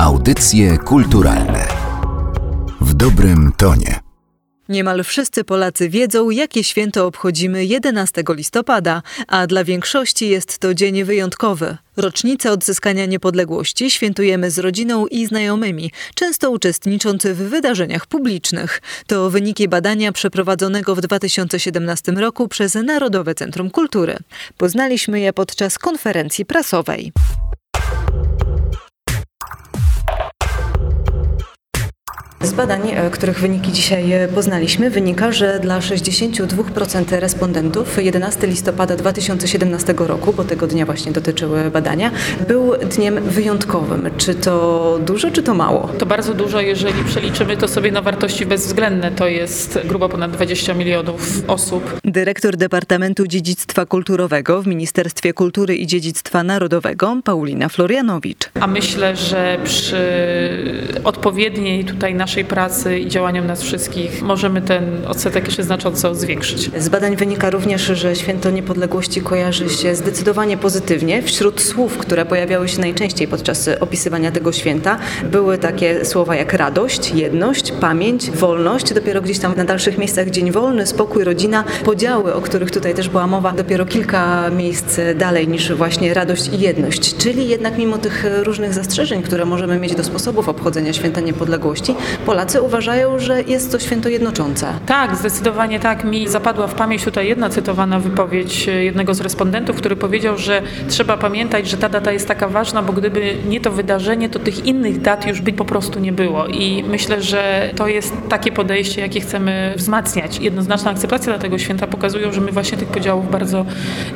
Audycje kulturalne w dobrym tonie. Niemal wszyscy Polacy wiedzą, jakie święto obchodzimy 11 listopada, a dla większości jest to dzień wyjątkowy. Rocznicę odzyskania niepodległości świętujemy z rodziną i znajomymi, często uczestnicząc w wydarzeniach publicznych. To wyniki badania przeprowadzonego w 2017 roku przez Narodowe Centrum Kultury. Poznaliśmy je podczas konferencji prasowej. Z badań, e, których wyniki dzisiaj e, poznaliśmy, wynika, że dla 62% respondentów 11 listopada 2017 roku, bo tego dnia właśnie dotyczyły badania, był dniem wyjątkowym. Czy to dużo, czy to mało? To bardzo dużo, jeżeli przeliczymy to sobie na wartości bezwzględne, to jest grubo ponad 20 milionów osób. Dyrektor Departamentu Dziedzictwa Kulturowego w Ministerstwie Kultury i Dziedzictwa Narodowego, Paulina Florianowicz. A myślę, że przy odpowiedniej tutaj naszej naszej pracy i działaniom nas wszystkich możemy ten odsetek jeszcze znacząco zwiększyć. Z badań wynika również, że święto niepodległości kojarzy się zdecydowanie pozytywnie. Wśród słów, które pojawiały się najczęściej podczas opisywania tego święta, były takie słowa jak radość, jedność, pamięć, wolność. Dopiero gdzieś tam na dalszych miejscach dzień wolny, spokój, rodzina, podziały, o których tutaj też była mowa, dopiero kilka miejsc dalej niż właśnie radość i jedność. Czyli jednak mimo tych różnych zastrzeżeń, które możemy mieć do sposobów obchodzenia święta niepodległości, Polacy uważają, że jest to święto jednoczące. Tak, zdecydowanie tak. Mi zapadła w pamięć tutaj jedna cytowana wypowiedź jednego z respondentów, który powiedział, że trzeba pamiętać, że ta data jest taka ważna, bo gdyby nie to wydarzenie, to tych innych dat już by po prostu nie było. I myślę, że to jest takie podejście, jakie chcemy wzmacniać. Jednoznaczna akceptacja dla tego święta pokazują, że my właśnie tych podziałów bardzo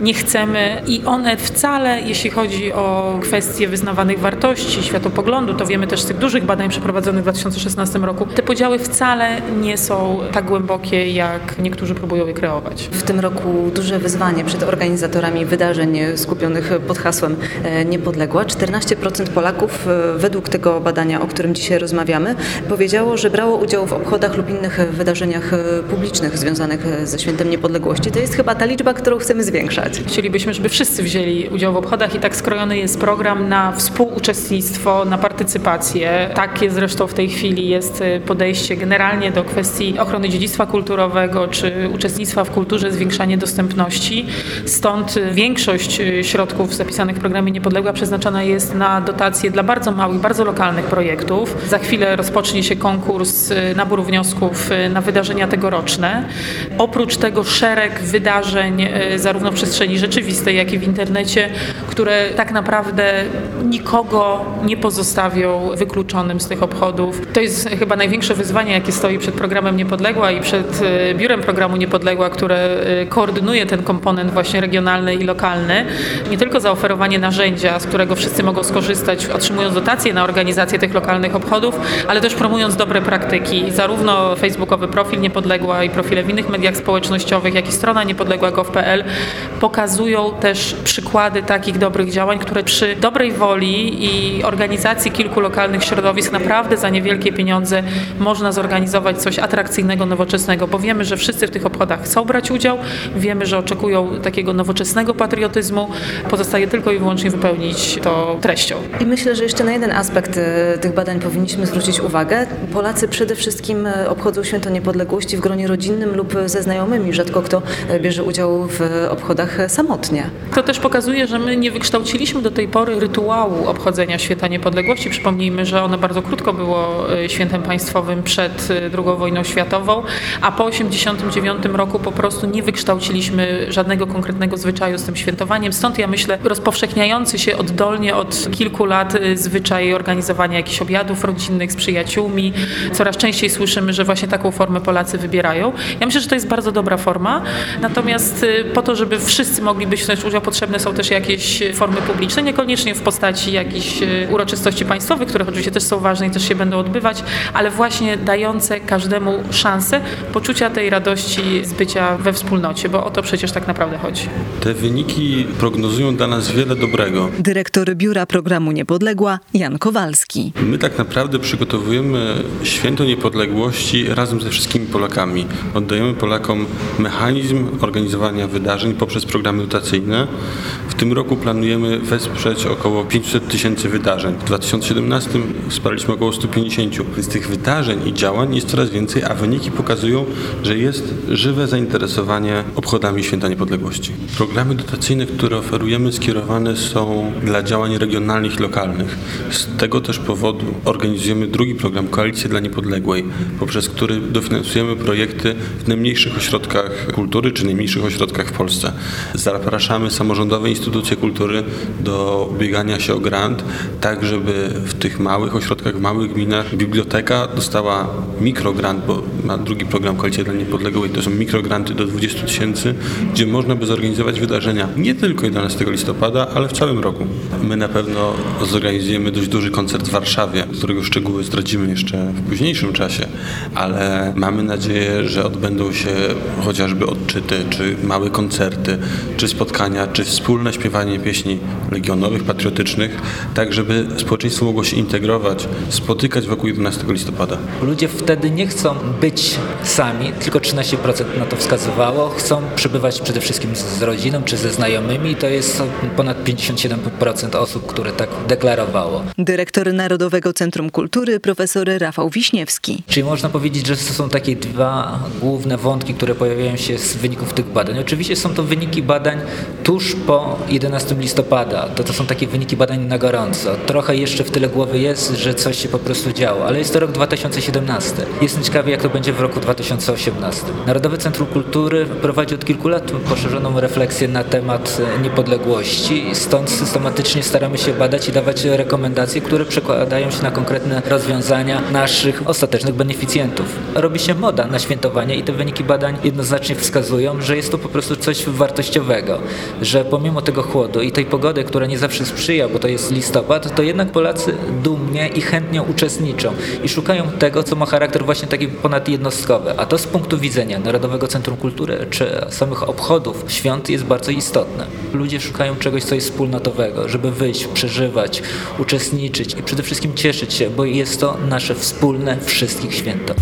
nie chcemy i one wcale, jeśli chodzi o kwestie wyznawanych wartości, światopoglądu, to wiemy też z tych dużych badań przeprowadzonych w 2016 roku. Te podziały wcale nie są tak głębokie, jak niektórzy próbują je kreować. W tym roku duże wyzwanie przed organizatorami wydarzeń skupionych pod hasłem e, Niepodległa. 14% Polaków e, według tego badania, o którym dzisiaj rozmawiamy, powiedziało, że brało udział w obchodach lub innych wydarzeniach e, publicznych związanych ze Świętem Niepodległości. To jest chyba ta liczba, którą chcemy zwiększać. Chcielibyśmy, żeby wszyscy wzięli udział w obchodach i tak skrojony jest program na współuczestnictwo, na partycypację. Takie zresztą w tej chwili jest jest y, podejście generalnie do kwestii ochrony dziedzictwa kulturowego czy uczestnictwa w kulturze, zwiększanie dostępności. Stąd y, większość y, środków zapisanych w programie Niepodległa przeznaczona jest na dotacje dla bardzo małych, bardzo lokalnych projektów. Za chwilę rozpocznie się konkurs, nabór wniosków na wydarzenia tegoroczne. Oprócz tego szereg wydarzeń zarówno w przestrzeni rzeczywistej, jak i w internecie, które tak naprawdę nikogo nie pozostawią wykluczonym z tych obchodów. To jest chyba największe wyzwanie, jakie stoi przed programem Niepodległa i przed e, biurem programu Niepodległa, które e, koordynuje ten komponent właśnie regionalny i lokalny. Nie tylko zaoferowanie narzędzia, z którego wszyscy mogą skorzystać, otrzymując dotacje na organizację tych lokalnych obchodów, ale też promując dobre praktyki. Zarówno facebookowy profil Niepodległa i profile w innych mediach społecznościowych, jak i strona niepodległa.gov.pl pokazują też przykłady takich dobrych działań, które przy dobrej woli i organizacji kilku lokalnych środowisk naprawdę za niewielkie pieniądze pieniądze można zorganizować coś atrakcyjnego, nowoczesnego, bo wiemy, że wszyscy w tych obchodach chcą brać udział, wiemy, że oczekują takiego nowoczesnego patriotyzmu. Pozostaje tylko i wyłącznie wypełnić to treścią. I myślę, że jeszcze na jeden aspekt e, tych badań powinniśmy zwrócić uwagę. Polacy przede wszystkim e, obchodzą święto niepodległości w gronie rodzinnym lub ze znajomymi. Rzadko kto e, bierze udział w obchodach samotnie. To też pokazuje, że my nie wykształciliśmy do tej pory rytuału obchodzenia święta niepodległości. Przypomnijmy, że ono bardzo krótko było świętem świętem państwowym przed y, II wojną światową, a po 1989 roku po prostu nie wykształciliśmy żadnego konkretnego zwyczaju z tym świętowaniem. Stąd ja myślę rozpowszechniający się oddolnie od kilku lat y, zwyczaj organizowania jakichś obiadów rodzinnych z przyjaciółmi. Coraz częściej słyszymy, że właśnie taką formę Polacy wybierają. Ja myślę, że to jest bardzo dobra forma, natomiast y, po to, żeby wszyscy mogli być wziąć udział, potrzebne są też jakieś formy publiczne, niekoniecznie w postaci jakichś uroczystości państwowych, które oczywiście też są ważne i też się będą odbywać, ale właśnie dające każdemu szansę poczucia tej radości z bycia we wspólnocie, bo o to przecież tak naprawdę chodzi. Te wyniki prognozują dla nas wiele dobrego. Dyrektor Biura Programu Niepodległa Jan Kowalski. My tak naprawdę przygotowujemy święto niepodległości razem ze wszystkimi Polakami. Oddajemy Polakom mechanizm organizowania wydarzeń poprzez programy dotacyjne. W tym roku planujemy wesprzeć około 500 tysięcy wydarzeń. W 2017 wsparliśmy około 150. Z tych wydarzeń i działań jest coraz więcej, a wyniki pokazują, że jest żywe zainteresowanie obchodami Święta Niepodległości. Programy dotacyjne, które oferujemy, skierowane są dla działań regionalnych i lokalnych. Z tego też powodu organizujemy drugi program Koalicja dla Niepodległej, poprzez który dofinansujemy projekty w najmniejszych ośrodkach kultury czy najmniejszych ośrodkach w Polsce. Zapraszamy samorządowe instytucje kultury do ubiegania się o grant, tak żeby w tych małych ośrodkach, w małych gminach biblioteka dostała mikrogrant, bo ma drugi program Koalicja dla Niepodległej, to są mikrogranty do 20 tysięcy, gdzie można by zorganizować wydarzenia nie tylko 11 listopada, ale w całym roku. My na pewno zorganizujemy dość duży koncert w Warszawie, którego szczegóły zdradzimy jeszcze w późniejszym czasie, ale mamy nadzieję, że odbędą się chociażby odczyty, czy małe koncerty, czy spotkania, czy wspólne śpiewanie pieśni legionowych, patriotycznych, tak żeby społeczeństwo mogło się integrować, spotykać wokół 11 listopada. Ludzie wtedy nie chcą być sami, tylko 13% na to wskazywało. Chcą przebywać przede wszystkim z rodziną czy ze znajomymi i to jest ponad 57% osób, które tak deklarowało. Dyrektor Narodowego Centrum Kultury profesor Rafał Wiśniewski. Czyli można powiedzieć, że to są takie dwa główne wątki, które pojawiają się z wyników tych badań. Oczywiście są to wyniki badań tuż po 11 listopada. To, to są takie wyniki badań na gorąco. Trochę jeszcze w tyle głowy jest, że coś się po prostu działo, ale jest to rok 2017. Jestem ciekawy, jak to będzie w roku 2018. Narodowe Centrum Kultury prowadzi od kilku lat poszerzoną refleksję na temat niepodległości. Stąd systematycznie staramy się badać i dawać rekomendacje, które przekładają się na konkretne rozwiązania naszych ostatecznych beneficjentów. Robi się moda na świętowanie i te wyniki badań jednoznacznie wskazują, że jest to po prostu coś wartościowego, że pomimo tego chłodu i tej pogody, która nie zawsze sprzyja, bo to jest listopad, to jednak Polacy dumnie i chętnie uczestniczą i szukają tego, co ma charakter właśnie taki ponadjednostkowy. A to z punktu widzenia Narodowego Centrum Kultury czy samych obchodów świąt jest bardzo istotne. Ludzie szukają czegoś, co jest wspólnotowego, żeby wyjść, przeżywać, uczestniczyć i przede wszystkim cieszyć się, bo jest to nasze wspólne wszystkich święto.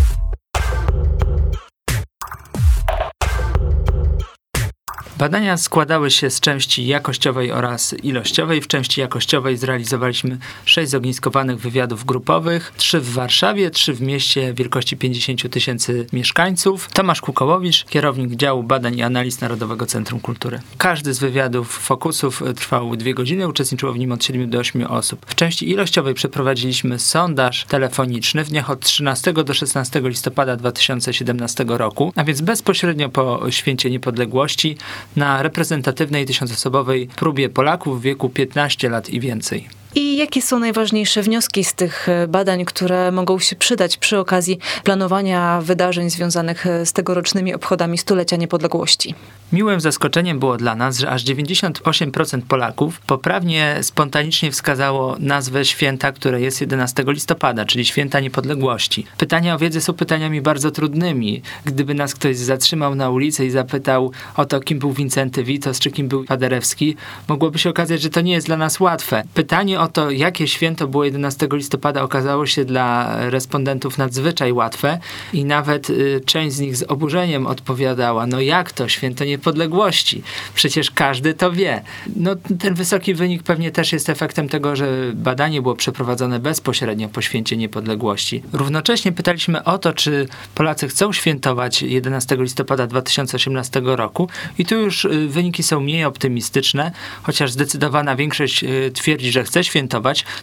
Badania składały się z części jakościowej oraz ilościowej. W części jakościowej zrealizowaliśmy sześć zogniskowanych wywiadów grupowych, trzy w Warszawie, trzy w mieście wielkości 50 tysięcy mieszkańców. Tomasz Kukołowicz, kierownik działu badań i analiz Narodowego Centrum Kultury. Każdy z wywiadów fokusów trwał dwie godziny, uczestniczyło w nim od 7 do 8 osób. W części ilościowej przeprowadziliśmy sondaż telefoniczny w dniach od 13 do 16 listopada 2017 roku, a więc bezpośrednio po święcie niepodległości na reprezentatywnej tysiącosobowej próbie Polaków w wieku 15 lat i więcej. I jakie są najważniejsze wnioski z tych e, badań, które mogą się przydać przy okazji planowania wydarzeń związanych e, z tegorocznymi obchodami stulecia niepodległości? Miłym zaskoczeniem było dla nas, że aż 98% Polaków poprawnie, spontanicznie wskazało nazwę święta, które jest 11 listopada, czyli święta niepodległości. Pytania o wiedzę są pytaniami bardzo trudnymi. Gdyby nas ktoś zatrzymał na ulicy i zapytał o to, kim był Wincenty Witos, czy kim był Paderewski, mogłoby się okazać, że to nie jest dla nas łatwe. Pytanie o to, jakie święto było 11 listopada, okazało się dla respondentów nadzwyczaj łatwe i nawet y, część z nich z oburzeniem odpowiadała, no jak to, święto niepodległości? Przecież każdy to wie. No ten wysoki wynik pewnie też jest efektem tego, że badanie było przeprowadzone bezpośrednio po święcie niepodległości. Równocześnie pytaliśmy o to, czy Polacy chcą świętować 11 listopada 2018 roku i tu już y, wyniki są mniej optymistyczne, chociaż zdecydowana większość y, twierdzi, że chce świętować,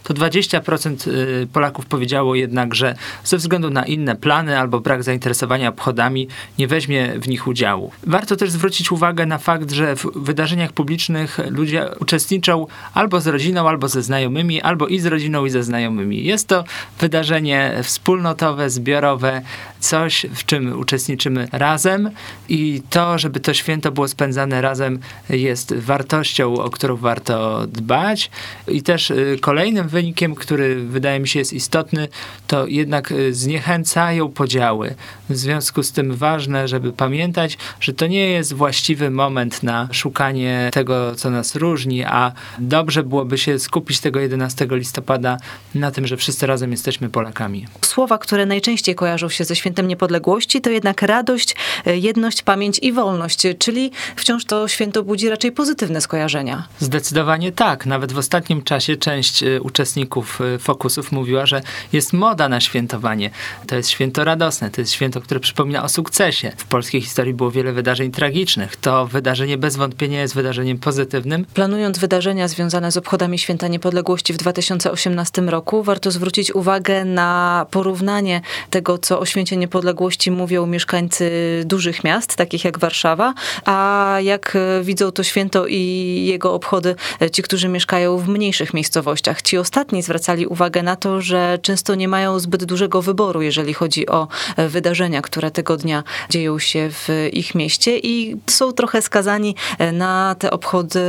to 20% y, Polaków powiedziało jednak, że ze względu na inne plany albo brak zainteresowania obchodami nie weźmie w nich udziału. Warto też zwrócić uwagę na fakt, że w wydarzeniach publicznych ludzie uczestniczą albo z rodziną, albo ze znajomymi, albo i z rodziną, i ze znajomymi. Jest to wydarzenie wspólnotowe, zbiorowe, coś, w czym uczestniczymy razem i to, żeby to święto było spędzane razem jest wartością, o którą warto dbać i też y, kolejnym wynikiem, który wydaje mi się jest istotny, to jednak y, zniechęcają podziały. W związku z tym ważne, żeby pamiętać, że to nie jest właściwy moment na szukanie tego, co nas różni, a dobrze byłoby się skupić tego 11 listopada na tym, że wszyscy razem jesteśmy Polakami. Słowa, które najczęściej kojarzą się ze świętem niepodległości, to jednak radość, e, jedność, pamięć i wolność, czyli wciąż to święto budzi raczej pozytywne skojarzenia. Zdecydowanie tak. Nawet w ostatnim czasie część y, uczestników y, fokusów mówiła, że jest moda na świętowanie. To jest święto radosne, to jest święto, które przypomina o sukcesie. W polskiej historii było wiele wydarzeń tragicznych. To wydarzenie bez wątpienia jest wydarzeniem pozytywnym. Planując wydarzenia związane z obchodami Święta Niepodległości w 2018 roku, warto zwrócić uwagę na porównanie tego, co o Święcie Niepodległości mówią mieszkańcy dużych miast, takich jak Warszawa, a jak e, widzą to święto i jego obchody ci, którzy mieszkają w mniejszych miejscowościach. Ci ostatni zwracali uwagę na to, że często nie mają zbyt dużego wyboru, jeżeli chodzi o e, wydarzenia, które tego dnia dzieją się w ich mieście i są trochę skazani na te obchody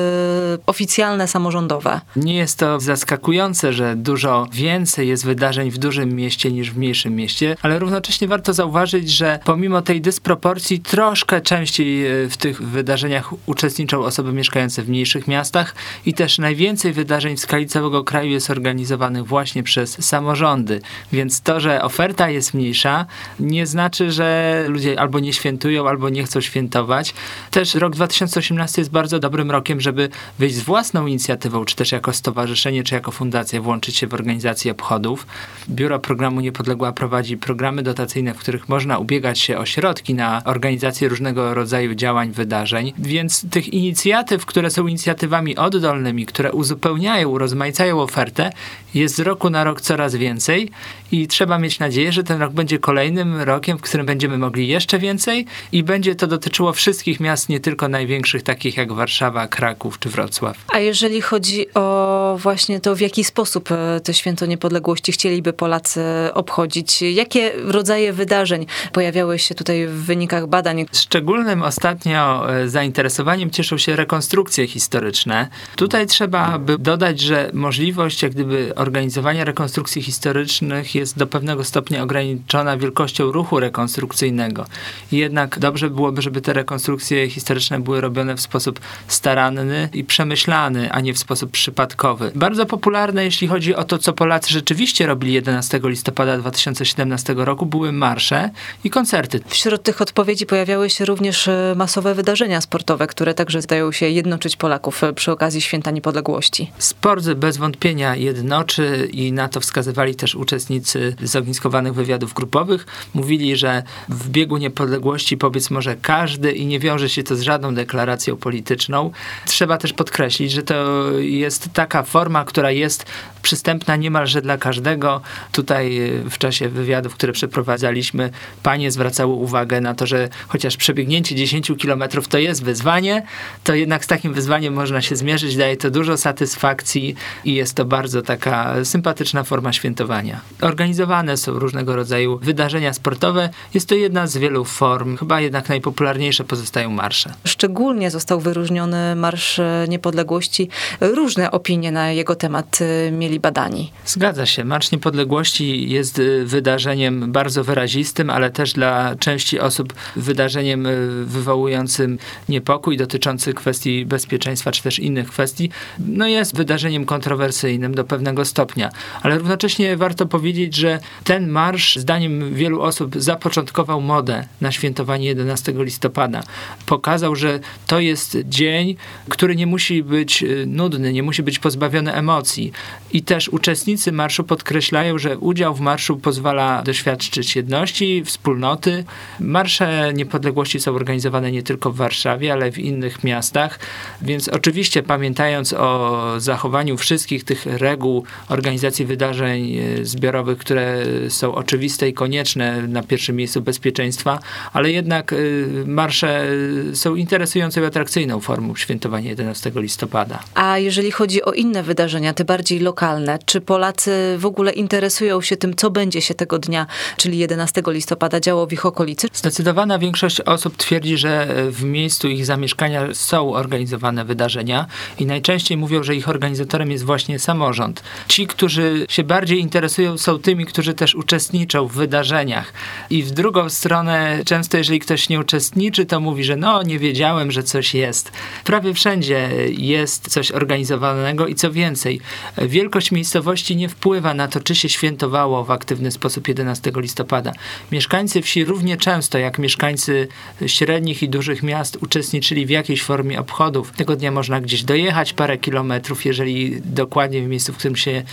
oficjalne, samorządowe. Nie jest to zaskakujące, że dużo więcej jest wydarzeń w dużym mieście niż w mniejszym mieście, ale równocześnie warto zauważyć, że pomimo tej dysproporcji troszkę częściej e, w tych wydarzeniach uczestniczą osoby mieszkające w mniejszych miastach i też najwięcej wydarzeń w skali całego kraju jest organizowanych właśnie przez samorządy. Więc to, że oferta jest mniejsza, nie znaczy, że ludzie albo nie świętują, albo nie chcą świętować. Też rok 2018 jest bardzo dobrym rokiem, żeby wyjść z własną inicjatywą, czy też jako stowarzyszenie, czy jako fundacja, włączyć się w organizację obchodów. Biuro Programu Niepodległa prowadzi programy dotacyjne, w których można ubiegać się o środki na organizację różnego rodzaju działań, wydarzeń. Więc tych inicjatyw, które są inicjatywami oddolnymi, które uzupełniają, urozmaicają ofertę, jest z roku na rok coraz więcej i trzeba mieć nadzieję, że ten rok będzie kolejnym rokiem, w którym będziemy mogli jeszcze więcej i będzie to dotyczyło wszystkich miast, nie tylko największych, takich jak Warszawa, Kraków czy Wrocław. A jeżeli chodzi o właśnie to, w jaki sposób e, to święto niepodległości chcieliby Polacy obchodzić, jakie rodzaje wydarzeń pojawiały się tutaj w wynikach badań? Szczególnym ostatnio e, zainteresowaniem cieszą się rekonstrukcje historyczne. Tutaj trzeba by dodać, że możliwość jak gdyby organizowania rekonstrukcji historycznych jest do pewnego stopnia ograniczona wielkością ruchu rekonstrukcyjnego. Jednak dobrze byłoby, żeby te rekonstrukcje historyczne były robione w sposób staranny i przemyślany, a nie w sposób przypadkowy. Bardzo popularne, jeśli chodzi o to, co Polacy rzeczywiście robili 11 listopada 2017 roku, były marsze i koncerty. Wśród tych odpowiedzi pojawiały się również e, masowe wydarzenia sportowe, które także zdają się jednoczyć Polaków e, przy okazji Święta Niepodległości. Sport bez wątpienia jednoczy i na to wskazywali też uczestnicy zogniskowanych wywiadów grupowych. Mówili, że w biegu niepodległości powiedz może każdy i nie wiąże się to z żadną deklaracją polityczną. Trzeba też podkreślić, że to jest taka forma, która jest przystępna niemalże dla każdego. Tutaj e, w czasie wywiadów, które przeprowadzaliśmy, panie zwracały uwagę na to, że chociaż przebiegnięcie 10 kilometrów to jest wyzwanie, to jednak z takim wyzwaniem można się zmierzyć. Daje to dużo satysfakcji i jest to bardzo taka sympatyczna forma świętowania. Organizowane są różnego rodzaju wydarzenia sportowe. Jest to jedna z wielu form. Chyba jednak najpopularniejsze pozostają marsze. Szczególnie został wyróżniony Marsz Niepodległości. Różne opinie na jego temat e, badani. Zgadza się. Marsz Niepodległości jest y, wydarzeniem bardzo wyrazistym, ale też dla części osób wydarzeniem y, wywołującym niepokój dotyczący kwestii bezpieczeństwa, czy też innych kwestii. No jest wydarzeniem kontrowersyjnym do pewnego stopnia, ale równocześnie warto powiedzieć, że ten marsz, zdaniem wielu osób, zapoczątkował modę na świętowanie 11 listopada. Pokazał, że to jest dzień, który nie musi być y, nudny, nie musi być pozbawiony emocji. I też uczestnicy marszu podkreślają, że udział w marszu pozwala doświadczyć jedności, wspólnoty. Marsze niepodległości są organizowane nie tylko w Warszawie, ale w innych miastach, więc oczywiście pamiętając o zachowaniu wszystkich tych reguł organizacji wydarzeń e, zbiorowych, które są oczywiste i konieczne na pierwszym miejscu bezpieczeństwa, ale jednak e, marsze są interesującą i atrakcyjną formą świętowania 11 listopada. A jeżeli chodzi o inne wydarzenia, te bardziej lokalne, lokalne? Czy Polacy w ogóle interesują się tym, co będzie się tego dnia, czyli 11 listopada działo w ich okolicy? Zdecydowana większość osób twierdzi, że w miejscu ich zamieszkania są organizowane wydarzenia i najczęściej mówią, że ich organizatorem jest właśnie samorząd. Ci, którzy się bardziej interesują, są tymi, którzy też uczestniczą w wydarzeniach. I w drugą stronę, często jeżeli ktoś nie uczestniczy, to mówi, że no, nie wiedziałem, że coś jest. Prawie wszędzie jest coś organizowanego i co więcej, wielkość miejscowości nie wpływa na to, czy się świętowało w aktywny sposób 11 listopada. Mieszkańcy wsi równie często jak mieszkańcy średnich i dużych miast uczestniczyli w jakiejś formie obchodów. Tego dnia można gdzieś dojechać parę kilometrów, jeżeli dokładnie w miejscu, w którym się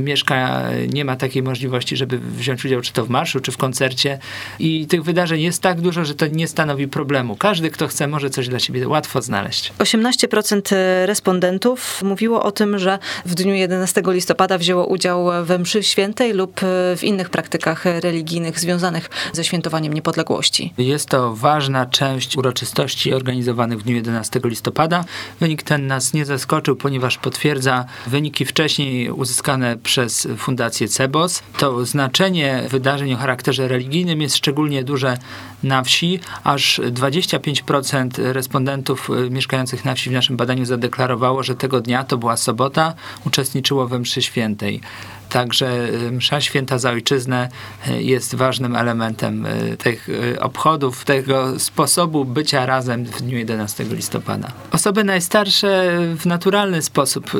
mieszka, nie ma takiej możliwości, żeby wziąć udział czy to w marszu, czy w koncercie. I tych wydarzeń jest tak dużo, że to nie stanowi problemu. Każdy, kto chce, może coś dla siebie łatwo znaleźć. 18% respondentów mówiło o tym, że w dniu 11 listopada wzięło udział we mszy świętej lub w innych praktykach religijnych związanych ze świętowaniem niepodległości. Jest to ważna część uroczystości organizowanych w dniu 11 listopada. Wynik ten nas nie zaskoczył, ponieważ potwierdza wyniki wcześniej uzyskane przez Fundację CEBOS. To znaczenie wydarzeń o charakterze religijnym jest szczególnie duże na wsi. Aż 25% respondentów mieszkających na wsi w naszym badaniu zadeklarowało, że tego dnia, to była sobota, uczestniczyło we mszy świętej. Także y, msza święta za ojczyznę y, jest ważnym elementem y, tych obchodów, tego sposobu bycia razem w dniu 11 listopada. Osoby najstarsze w naturalny sposób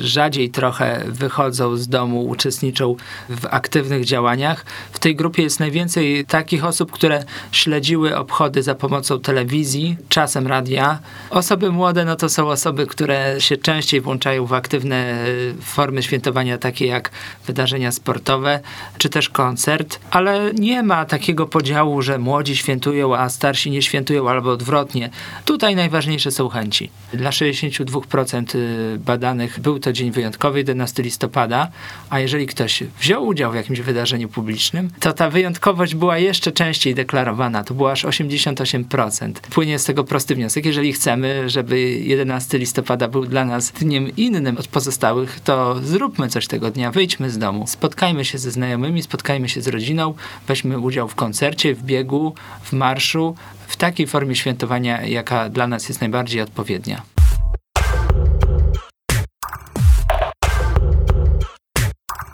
rzadziej trochę wychodzą z domu, uczestniczą w aktywnych działaniach. W tej grupie jest najwięcej takich osób, które śledziły obchody za pomocą telewizji, czasem radia. Osoby młode no to są osoby, które się częściej włączają w aktywne formy świętowania, takie jak wydarzenia sportowe, czy też koncert, ale nie ma takiego podziału, że młodzi świętują, a starsi nie świętują, albo odwrotnie. Tutaj najważniejsze są chęci. Dla 62% y, badanych był to dzień wyjątkowy, 11 listopada, a jeżeli ktoś wziął udział w jakimś wydarzeniu publicznym, to ta wyjątkowość była jeszcze częściej deklarowana. To było aż 88%. Płynie z tego prosty wniosek. Jeżeli chcemy, żeby 11 listopada był dla nas dniem innym od pozostałych, to zróbmy coś tego dnia wyjdźmy z domu, spotkajmy się ze znajomymi, spotkajmy się z rodziną, weźmy udział w koncercie, w biegu, w marszu, w takiej formie świętowania, jaka dla nas jest najbardziej odpowiednia.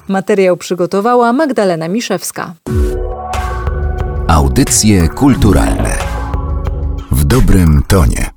Materiał przygotowała Magdalena Miszewska. Audycje kulturalne w dobrym tonie.